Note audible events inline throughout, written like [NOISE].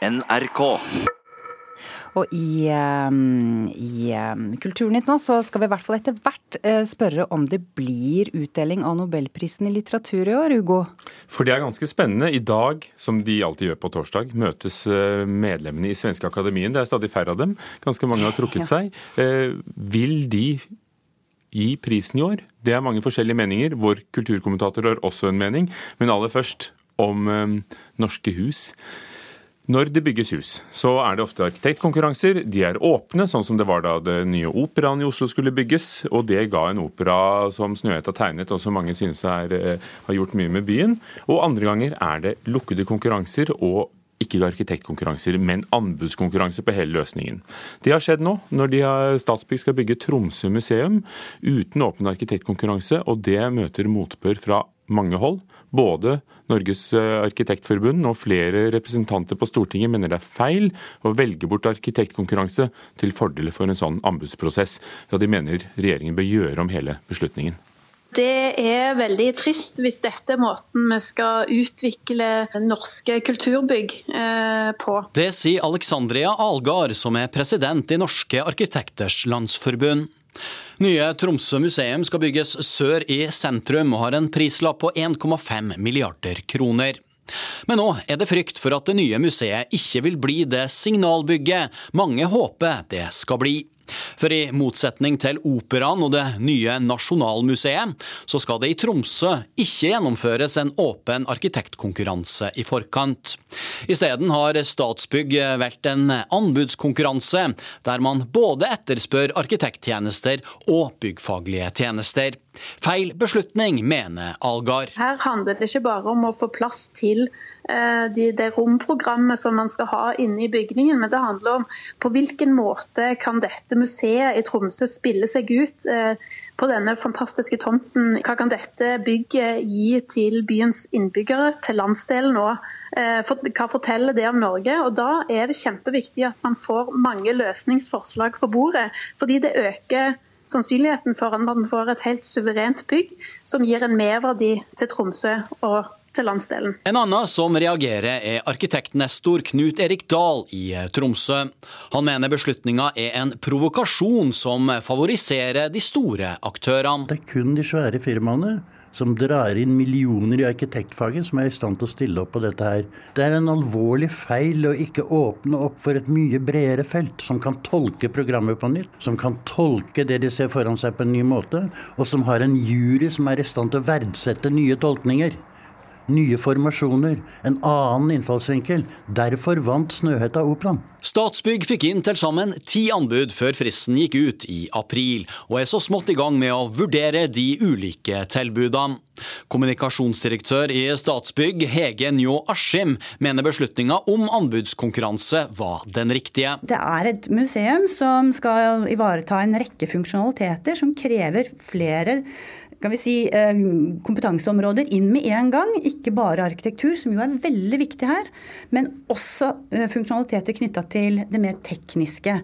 NRK. Og i, um, i um, Kulturnytt nå så skal vi i hvert fall etter hvert uh, spørre om det blir utdeling av nobelprisen i litteratur i år, Ugo? For det er ganske spennende. I dag, som de alltid gjør på torsdag, møtes uh, medlemmene i Svenske Akademien. Det er stadig færre av dem. Ganske mange har trukket seg. Uh, vil de gi prisen i år? Det er mange forskjellige meninger. Vår kulturkommentator har også en mening. Men aller først om um, Norske Hus. Når det bygges hus, så er det ofte arkitektkonkurranser. De er åpne, sånn som det var da det nye operaen i Oslo skulle bygges. Og det ga en opera som Snøhett har tegnet, og som mange synes er, eh, har gjort mye med byen. Og andre ganger er det lukkede konkurranser og ikke arkitektkonkurranser, men anbudskonkurranse på hele løsningen. Det har skjedd nå, når de Statsbygg skal bygge Tromsø museum uten åpen arkitektkonkurranse, og det møter motbør fra mange hold. Både Norges eh, arkitektforbund og flere representanter på Stortinget mener det er feil å velge bort arkitektkonkurranse til fordel for en sånn anbudsprosess. Ja, de mener regjeringen bør gjøre om hele beslutningen. Det er veldig trist hvis dette er måten vi skal utvikle norske kulturbygg eh, på. Det sier Alexandria Algard, som er president i Norske arkitekters landsforbund. Nye Tromsø museum skal bygges sør i sentrum og har en prislapp på 1,5 milliarder kroner. Men nå er det frykt for at det nye museet ikke vil bli det signalbygget mange håper det skal bli. For i motsetning til Operaen og det nye Nasjonalmuseet, så skal det i Tromsø ikke gjennomføres en åpen arkitektkonkurranse i forkant. Isteden har Statsbygg valgt en anbudskonkurranse, der man både etterspør arkitekttjenester og byggfaglige tjenester. Feil beslutning, mener Algar. Her handler det ikke bare om å få plass til eh, det romprogrammet som man skal ha inne i bygningen, men det handler om på hvilken måte kan dette museet i Tromsø spiller seg ut eh, på denne fantastiske tomten. Hva kan dette bygget gi til byens innbyggere, til landsdelen og eh, hva forteller det om Norge? Og Da er det kjempeviktig at man får mange løsningsforslag på bordet, fordi det øker sannsynligheten for at man får et helt suverent bygg som gir en merverdi til Tromsø og til landsdelen. En annen som reagerer, er arkitektnestor Knut Erik Dahl i Tromsø. Han mener beslutninga er en provokasjon som favoriserer de store aktørene. Det er kun de svære firmaene som drar inn millioner i arkitektfaget, som er i stand til å stille opp på dette her. Det er en alvorlig feil å ikke åpne opp for et mye bredere felt, som kan tolke programmet på nytt, som kan tolke det de ser foran seg på en ny måte, og som har en jury som er i stand til å verdsette nye tolkninger nye formasjoner, en annen innfallsvinkel. Derfor vant Snøhetta operaen. Statsbygg fikk inn til sammen ti anbud før fristen gikk ut i april, og er så smått i gang med å vurdere de ulike tilbudene. Kommunikasjonsdirektør i Statsbygg, Hege Njå Askim, mener beslutninga om anbudskonkurranse var den riktige. Det er et museum som skal ivareta en rekke funksjonaliteter som krever flere kan vi si, eh, kompetanseområder inn med en gang. Ikke bare arkitektur, som jo er veldig viktig her, men også eh, funksjonaliteter knytta til det mer tekniske.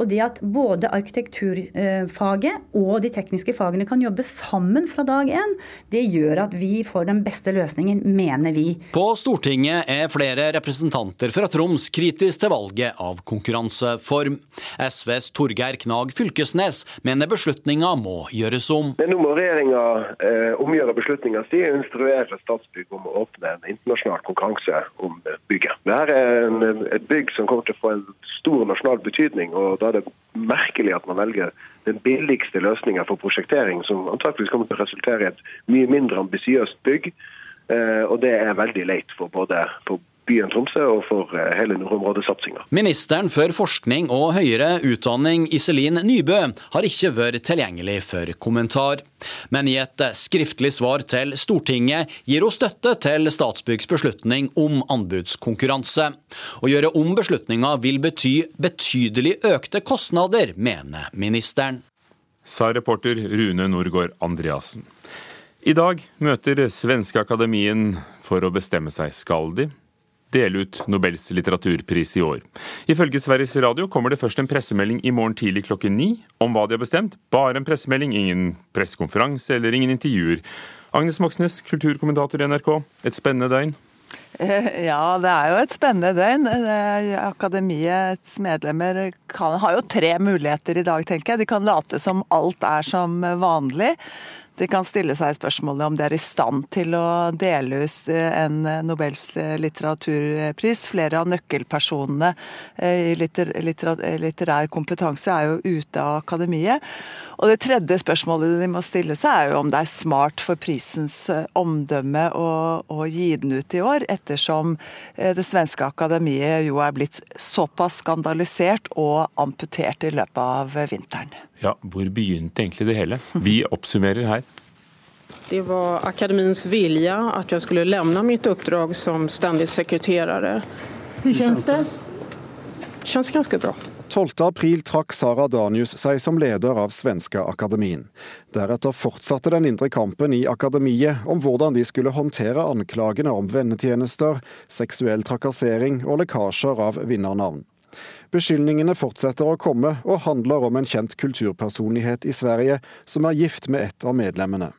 Og det at både arkitekturfaget og de tekniske fagene kan jobbe sammen fra dag én, det gjør at vi får den beste løsningen, mener vi. På Stortinget er flere representanter fra Troms kritisk til valget av konkurranseform. SVs Torgeir Knag Fylkesnes mener beslutninga må gjøres om. Men nå må regjeringa eh, omgjøre beslutninga si og instruere Statsbygg om å åpne en internasjonal konkurranse om bygget. Dette er en, et bygg som kommer til å få en stor nasjonal betydning. og da er det merkelig at man velger den billigste løsninga for prosjektering, som antakeligvis kommer til å resultere i et mye mindre ambisiøst bygg. Eh, og det er veldig leit for både for byen Tromsø og for eh, hele nordområdesatsinga. Ministeren for forskning og høyere utdanning Iselin Nybø har ikke vært tilgjengelig for kommentar. Men i et skriftlig svar til Stortinget gir hun støtte til Statsbyggs beslutning om anbudskonkurranse. Å gjøre om beslutninga vil bety betydelig økte kostnader, mener ministeren. Sa reporter Rune Norgård Andreassen. I dag møter Svenske Akademien for å bestemme seg. Skal de, dele ut Nobels litteraturpris i år. Ifølge Sveriges Radio kommer det først en pressemelding i morgen tidlig klokken ni om hva de har bestemt. Bare en pressemelding, ingen pressekonferanse eller ingen intervjuer. Agnes Moxnes, kulturkommentator i NRK. Et spennende døgn. Ja, det er jo et spennende døgn. Akademiets medlemmer kan, har jo tre muligheter i dag, tenker jeg. De kan late som alt er som vanlig. De kan stille seg spørsmålet om de er i stand til å dele ut en Nobels litteraturpris. Flere av nøkkelpersonene i litterær kompetanse er jo ute av akademiet. Og Det tredje spørsmålet de må stille seg, er jo om det er smart for prisens omdømme å, å gi den ut i år, ettersom det svenske akademiet jo er blitt såpass skandalisert og amputert i løpet av vinteren. Ja, Hvor begynte egentlig det hele? Vi oppsummerer her. Det var akademiens vilje at jeg skulle lämna mitt oppdrag som stendig sekreterare. Hvordan kjennes det? Kjennes ganske bra. 12. april trakk Sara Danius seg som leder av Svenska Akademien. Deretter fortsatte den indre kampen i akademiet om hvordan de skulle håndtere anklagene om vennetjenester, seksuell trakassering og lekkasjer av vinnernavn. Beskyldningene fortsetter å komme, og handler om en kjent kulturpersonlighet i Sverige som er gift med et av medlemmene.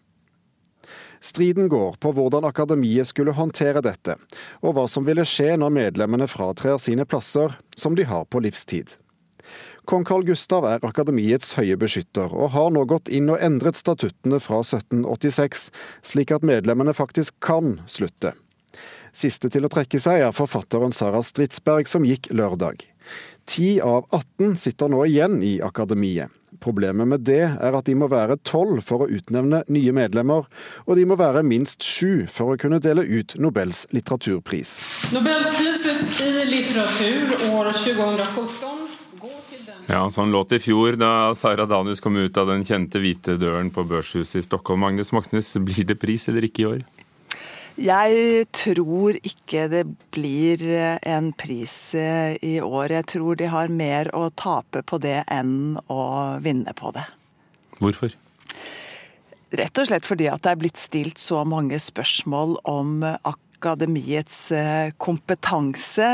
Striden går på hvordan akademiet skulle håndtere dette, og hva som ville skje når medlemmene fratrer sine plasser, som de har på livstid. Kong Carl Gustav er akademiets høye beskytter, og har nå gått inn og endret statuttene fra 1786, slik at medlemmene faktisk kan slutte. Siste til å trekke seg er forfatteren Sara Stridsberg, som gikk lørdag. Ti av 18 sitter nå igjen i akademiet. Problemet med det er at de må være tolv for å utnevne nye medlemmer, og de må være minst sju for å kunne dele ut Nobels litteraturpris. Nobelspriset i litteratur år 2017 ja, Sånn låt i fjor da Sara Danius kom ut av den kjente hvite døren på Børshuset i Stockholm. Magnus Moxnes, blir det pris eller ikke i år? Jeg tror ikke det blir eh, en pris eh, i år. Jeg tror de har mer å tape på det enn å vinne på det. Hvorfor? Rett og slett fordi at det er blitt stilt så mange spørsmål om akkurat akademiets eh, kompetanse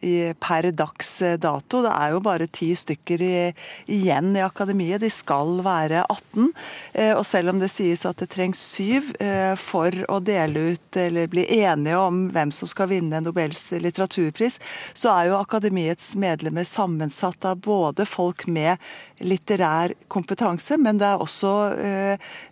eh, per dags eh, dato. Det er jo bare ti stykker igjen i akademiet. De skal være 18. Og selv om det sies at det trengs syv for å dele ut eller bli enige om hvem som skal vinne Nobels litteraturpris, så er jo akademiets medlemmer sammensatt av både folk med litterær kompetanse, men det er også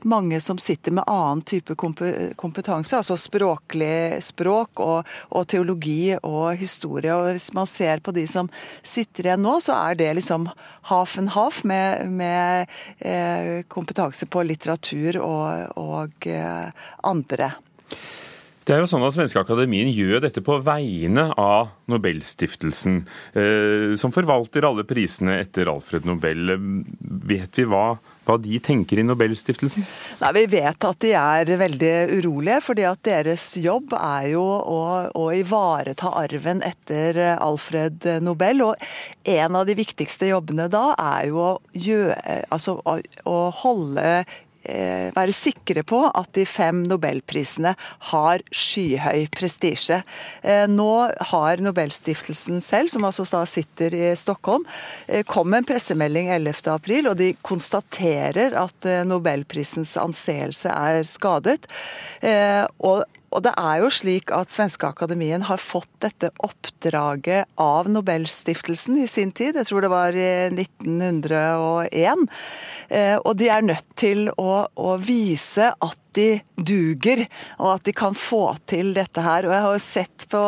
mange som sitter med annen type kompetanse, altså språk språklig språk og, og, teologi og historie. Og hvis man ser på de som sitter igjen nå, så er det liksom half and half med, med eh, kompetanse på litteratur og, og eh, andre. Det er jo sånn at Svenske Akademien gjør dette på vegne av Nobelstiftelsen, eh, som forvalter alle prisene etter Alfred Nobel. Vet vi hva, hva de tenker i Nobelstiftelsen? Nei, Vi vet at de er veldig urolige, fordi at deres jobb er jo å, å ivareta arven etter Alfred Nobel. Og en av de viktigste jobbene da er jo å, gjøre, altså, å, å holde være sikre på at de fem nobelprisene har skyhøy prestisje. Eh, nå har Nobelstiftelsen selv, som altså da sitter i Stockholm, eh, kom med en pressemelding 11.4, og de konstaterer at nobelprisens anseelse er skadet. Og og det er jo slik at Svenske Akademien har fått dette oppdraget av Nobelstiftelsen i sin tid, jeg tror det var i 1901. Og de er nødt til å, å vise at de duger, og at de kan få til dette her. Og jeg har jo sett på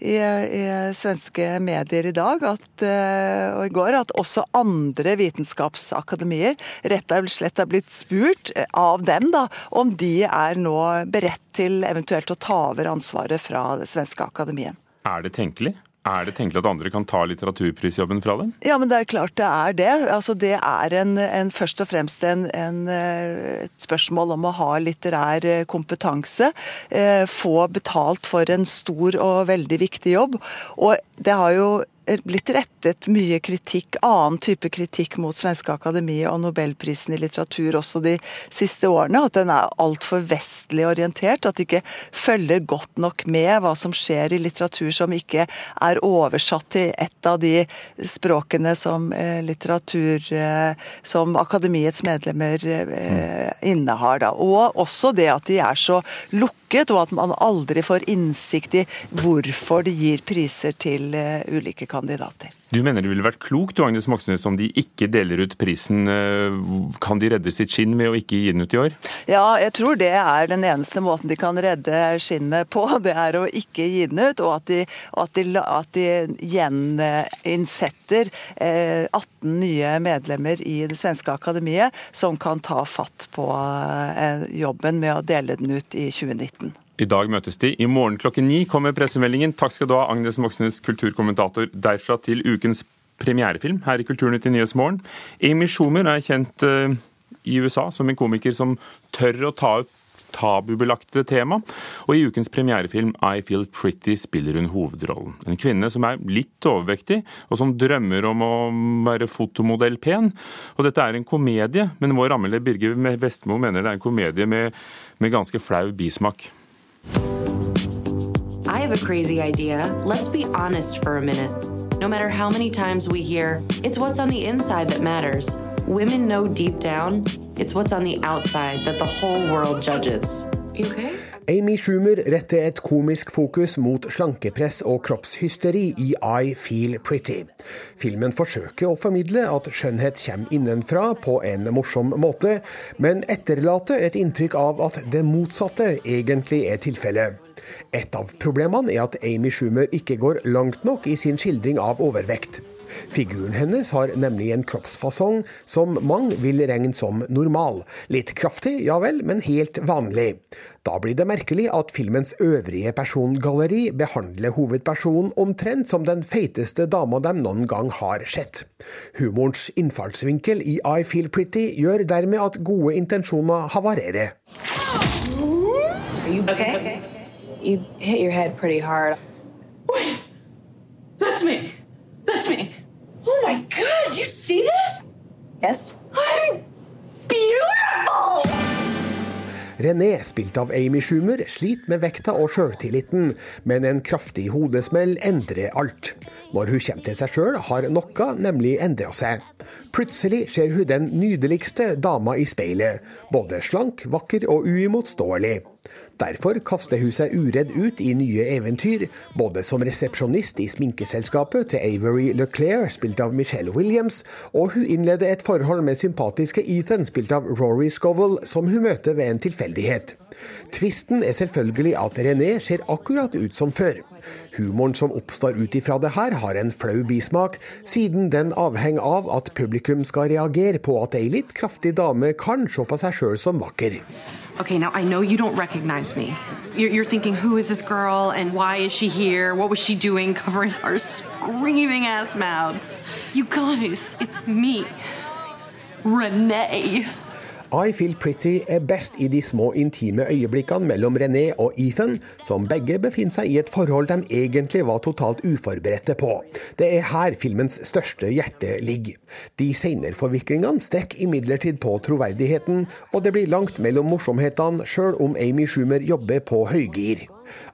i, i svenske medier i dag at, eh, og i går at også andre vitenskapsakademier rett og slett er blitt spurt av dem da, om de er nå beredt til eventuelt å ta over ansvaret fra det svenske akademien. Er det tenkelig? Er det tenkelig at andre kan ta litteraturprisjobben fra dem? Ja, men det er klart det er det. Altså, det er en, en, først og fremst en, en, eh, et spørsmål om å ha litterær eh, kompetanse. Eh, få betalt for en stor og veldig viktig jobb. Og det har jo blitt rettet mye kritikk, annen type kritikk mot Svenske Akademiet og Nobelprisen i litteratur også de siste årene. At den er altfor vestlig orientert. At det ikke følger godt nok med hva som skjer i litteratur som ikke er oversatt til et av de språkene som eh, litteratur eh, som Akademiets medlemmer eh, innehar. Da. Og også det at de er så lukket, og at man aldri får innsikt i hvorfor de gir priser til ulike kandidater. Du mener det ville vært klokt Agnes Moxnes, om de ikke deler ut prisen. Eh, kan de redde sitt skinn ved å ikke gi den ut i år? Ja, jeg tror det er den eneste måten de kan redde skinnet på. [LAUGHS] Det er å ikke gi den ut, og at de, at de, at de gjeninnsetter 18 eh, nye medlemmer i det svenske akademiet som kan ta fatt på eh, jobben med å dele den ut i 2019. I dag møtes de. I morgen klokken ni kommer pressemeldingen. Takk skal du ha, Agnes Moxnes, kulturkommentator. Derfra til ukens premierefilm her i Kulturnytt i Nyhetsmorgen. Amy Schumer er kjent uh, i USA som en komiker som tør å ta ut tabubelagte tema. Og i ukens premierefilm I Feel Pretty spiller hun hovedrollen. En kvinne som er litt overvektig, og som drømmer om å være fotomodell pen. Og dette er en komedie, men vår Amelie Birger Vestmo mener det er en komedie med, med ganske flau bismak. I have a crazy idea. Let's be honest for a minute. No matter how many times we hear, it's what's on the inside that matters. Women know deep down, it's what's on the outside that the whole world judges. Okay? Amy Schumer retter et komisk fokus mot slankepress og kroppshysteri i I Feel Pretty. Filmen forsøker å formidle at skjønnhet kommer innenfra på en morsom måte, men etterlater et inntrykk av at det motsatte egentlig er tilfellet. Et av problemene er at Amy Schumer ikke går langt nok i sin skildring av overvekt. Figuren hennes har nemlig en kroppsfasong som mange vil regne som normal. Litt kraftig, ja vel, men helt vanlig. Da blir det merkelig at filmens øvrige persongalleri behandler hovedpersonen omtrent som den feiteste dama de noen gang har sett. Humorens innfallsvinkel i I Feel Pretty gjør dermed at gode intensjoner havarerer. Okay? You hit your head pretty hard. Wait, that's me. That's me. Oh my god, do you see this? Yes. I'm beautiful! René, spilt av Amy Schumer, sliter med vekta og sjøltilliten, men en kraftig hodesmell endrer alt. Når hun kommer til seg sjøl, har noe nemlig endra seg. Plutselig ser hun den nydeligste dama i speilet. Både slank, vakker og uimotståelig. Derfor kaster hun seg uredd ut i nye eventyr, både som resepsjonist i sminkeselskapet til Avery LeClaire, spilt av Michelle Williams, og hun innleder et forhold med sympatiske Ethan, spilt av Rory Scovel, som hun møter ved en tilfeldighet. Tvisten er selvfølgelig at René ser akkurat ut som før. Humoren som oppstår ut ifra det her, har en flau bismak, siden den avhenger av at publikum skal reagere på at ei litt kraftig dame kan se på seg sjøl som vakker. Okay, now I know you don't recognize me. You're, you're, thinking, who is this girl and why is she here? What was she doing covering our screaming ass mouths? You guys, it's me, Renee. I Feel Pretty er best i de små intime øyeblikkene mellom René og Ethan, som begge befinner seg i et forhold de egentlig var totalt uforberedte på. Det er her filmens største hjerte ligger. De senere forviklingene strekker imidlertid på troverdigheten, og det blir langt mellom morsomhetene, sjøl om Amy Schumer jobber på høygir.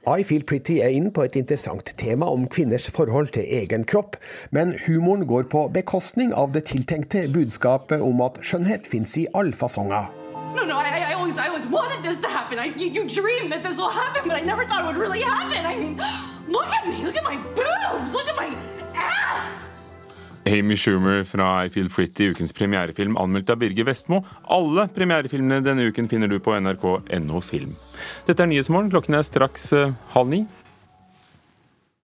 I Feel Pretty er inne på et interessant tema om kvinners forhold til egen kropp, men humoren går på bekostning av det tiltenkte budskapet om at skjønnhet fins i alle fasonger. No, no, I, I, always, I always wanted this to happen. I, you, you dream that this will happen, but I never thought it would really happen. I mean, [GASPS] look at me, look at my boobs, look at my. Amy Schumer fra I Feel Pretty, ukens premierefilm, anmeldt av Birger Vestmo. Alle premierefilmene denne uken finner du på nrk.no film. Dette er Nyhetsmorgen. Klokken er straks eh, halv ni.